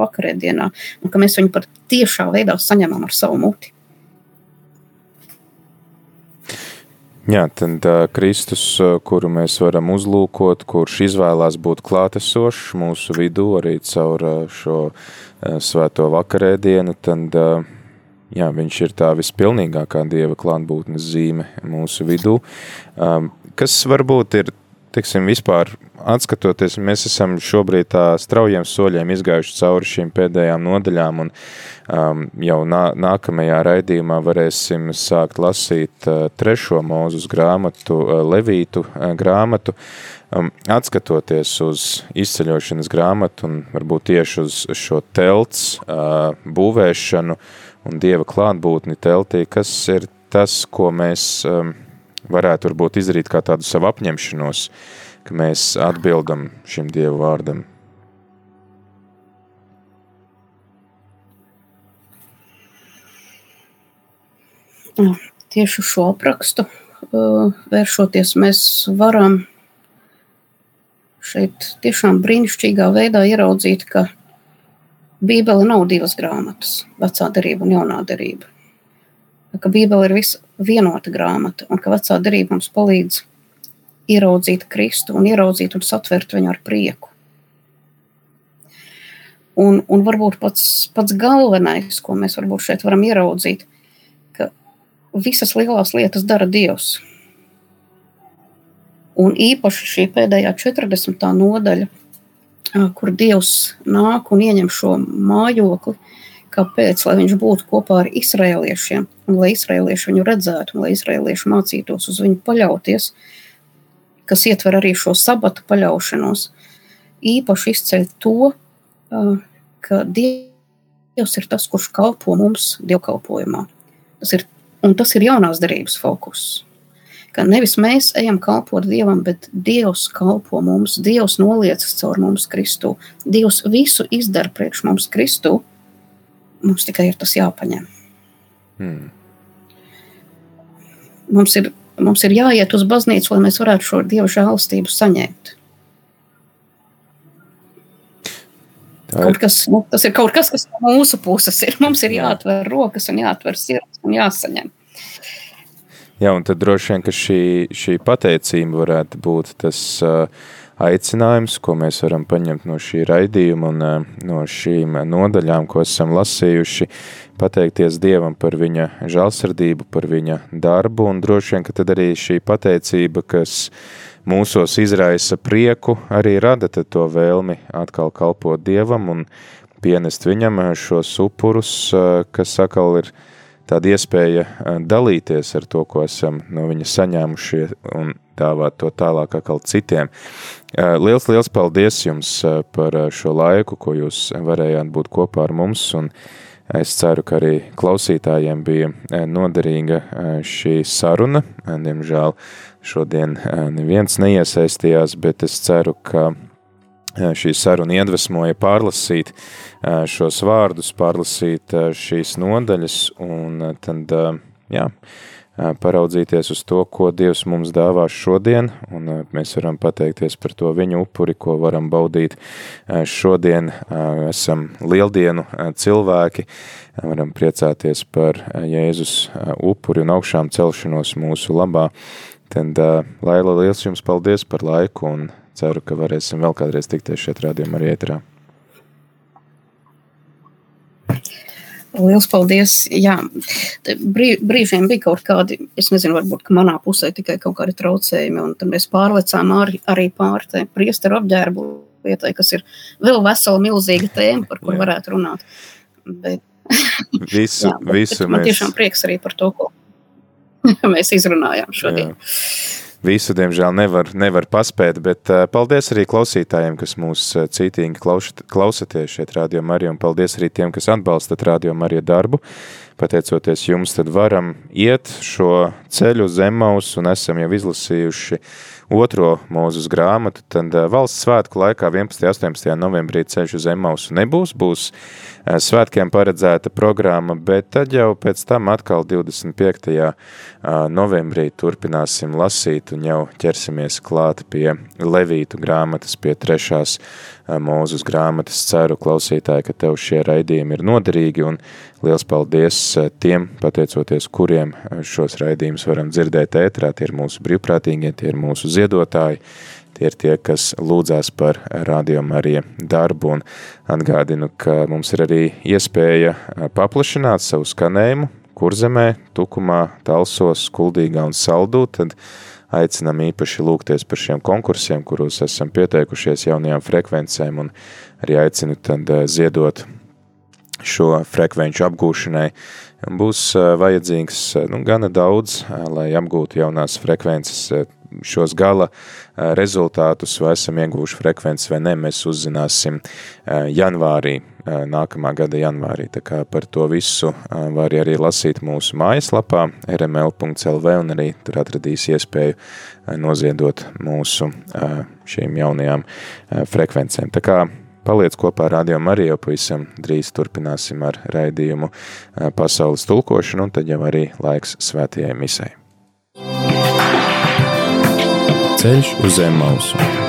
vakarēdienā, un ka mēs viņu pat tiešā veidā saņemam ar savu muti. Jā, tad uh, Kristus, kuru mēs varam uzlūkot, kurš izvēlās būt klātesošs mūsu vidū arī caur uh, šo uh, svēto vakarēdienu, tad uh, jā, viņš ir tā vispilnīgākā Dieva klātbūtnes zīme mūsu vidū. Um, kas varbūt ir teiksim, vispār atskatoties, mēs esam šobrīd tā straujiem soļiem izgājuši cauri šīm pēdējām nodaļām, un um, jau nā, nākamajā raidījumā varēsim sākt lasīt uh, trešo mūzus grāmatu, uh, Levītu uh, grāmatu, um, atskatoties uz izceļošanas grāmatu un varbūt tieši uz šo telts uh, būvēšanu un Dieva klātbūtni teltī, kas ir tas, ko mēs um, varētu varbūt izdarīt kā tādu savu apņemšanos, ka mēs atbildam šim Dievu vārdam. Tieši šo aprakstu uh, vēršoties, mēs varam šeit tiešām brīnišķīgā veidā ieraudzīt, ka Bībele nav divas grāmatas, vecā derība un jaunā derība ka Bībele ir visa vienota grāmata un ka vecā derība mums palīdz ieraudzīt Kristu un ieraudzīt un satvert viņu ar prieku. Un, un varbūt pats, pats galvenais, ko mēs šeit varam ieraudzīt, ka visas lielās lietas dara Dievs. Un īpaši šī pēdējā 40. nodaļa, kur Dievs nāk un ieņem šo mājokli, Kāpēc? Lai viņš būtu kopā ar izrēliešiem, un lai izrēlieši viņu redzētu, un lai izrēlieši mācītos uz viņu paļauties, kas ietver arī šo sabatu paļaušanos, īpaši izceļ to, ka Dievs ir tas, kurš kalpo mums dievkalpojumā. Tas ir, un tas ir jaunās derības fokus. Ka nevis mēs ejam kalpot Dievam, bet Dievs kalpo mums, Dievs noliecas caur mums Kristu. Dievs visu izdara priekš mums Kristu, Mums tikai ir tas jāpaņem. Hmm. Mums, ir, mums ir jāiet uz baznīcu, lai mēs varētu šo dievu žēlastību saņemt. Kaut kas, nu, tas ir kaut kas, kas no mūsu puses ir. Mums ir jāatver rokas un jāatver sirds un jāsaņem. Jā, un tad droši vien, ka šī, šī pateicība varētu būt tas uh, aicinājums, ko mēs varam paņemt no šī raidījuma un uh, no šīm nodaļām, ko esam lasījuši, pateikties Dievam par viņa žalsardību, par viņa darbu, un droši vien, ka tad arī šī pateicība, kas mūsos izraisa prieku, arī rada to vēlmi atkal kalpot Dievam un pienest viņam šos upurus, kas atkal ir tāda iespēja dalīties ar to, ko esam no viņa saņēmuši un dāvāt to tālāk atkal citiem. Liels, liels paldies jums par šo laiku, ko jūs varējāt būt kopā ar mums un Es ceru, ka arī klausītājiem bija noderīga šī saruna. Diemžēl Šodien neviens neiesaistījās, bet es ceru, ka šī saruna iedvesmoja pārlasīt šos vārdus, pārlasīt šīs nodaļas un tad, jā, paraudzīties uz to, ko Dievs mums dāvās šodien, un mēs varam pateikties par to viņu upuri, ko varam baudīt šodien. Esam lieldienu cilvēki, varam priecāties par Jēzus upuri un augšām celšanos mūsu labā, Tad, Laila, liels jums paldies par laiku un ceru, ka varēsim vēl kādreiz tikties šeit rādījumā arī ētrā. Liels paldies. Jā, brīžiem bija kaut kādi, es nezinu, varbūt manā pusē tikai kaut kādi traucējumi, un tad mēs pārlecām arī, arī pār te priesteru apģērbu lietai, kas ir vēl vesela milzīga tēma, par kur varētu runāt. Bet, visu, jā, bet, visu bet man mēs... tiešām prieks arī par to, ko mēs izrunājām šodien. Jā. Visu, diemžēl, nevar, nevar paspēt, bet uh, paldies arī klausītājiem, kas mūs uh, cītīgi klausaties šeit Radio Marija, un paldies arī tiem, kas atbalstat Radio Marija darbu. Pateicoties jums, tad varam iet šo ceļu uz Emmaus, un esam jau izlasījuši otro mūzus grāmatu, tad uh, valsts svētku laikā 11. un 18. novembrī ceļš uz Emmausu nebūs, būs svētkiem paredzēta programma, bet tad jau pēc tam atkal 25. novembrī turpināsim lasīt un jau ķersimies klāt pie Levītu grāmatas, pie trešās mūzus grāmatas. Ceru, klausītāji, ka tev šie raidījumi ir noderīgi un liels paldies tiem, pateicoties kuriem šos raidījumus varam dzirdēt ētrā. Tie ir mūsu brīvprātīgie, tie ir mūsu ziedotāji, Tie ir tie, kas lūdzās par Radio Marija darbu un atgādinu, ka mums ir arī iespēja paplašināt savu skanējumu kurzemē, tukumā, talsos, skuldīgā un saldū, tad aicinām īpaši lūgties par šiem konkursiem, kuros esam pieteikušies jaunajām frekvencēm un arī aicinu tad ziedot šo frekvenču apgūšanai. Būs vajadzīgs nu, gana daudz, lai apgūtu jaunās frekvences šos gala rezultātus, vai esam ieguvuši frekvences vai ne, mēs uzzināsim janvārī, nākamā gada janvārī. Tā kā par to visu var arī lasīt mūsu mājaslapā rml.lv un arī tur atradīs iespēju noziedot mūsu šīm jaunajām frekvencēm. Tā kā paliec kopā ar Radio Mariju, pavisam drīz turpināsim ar raidījumu pasaules tulkošanu, un tad jau arī laiks svētajai misai. Ceļš uz zem mausu.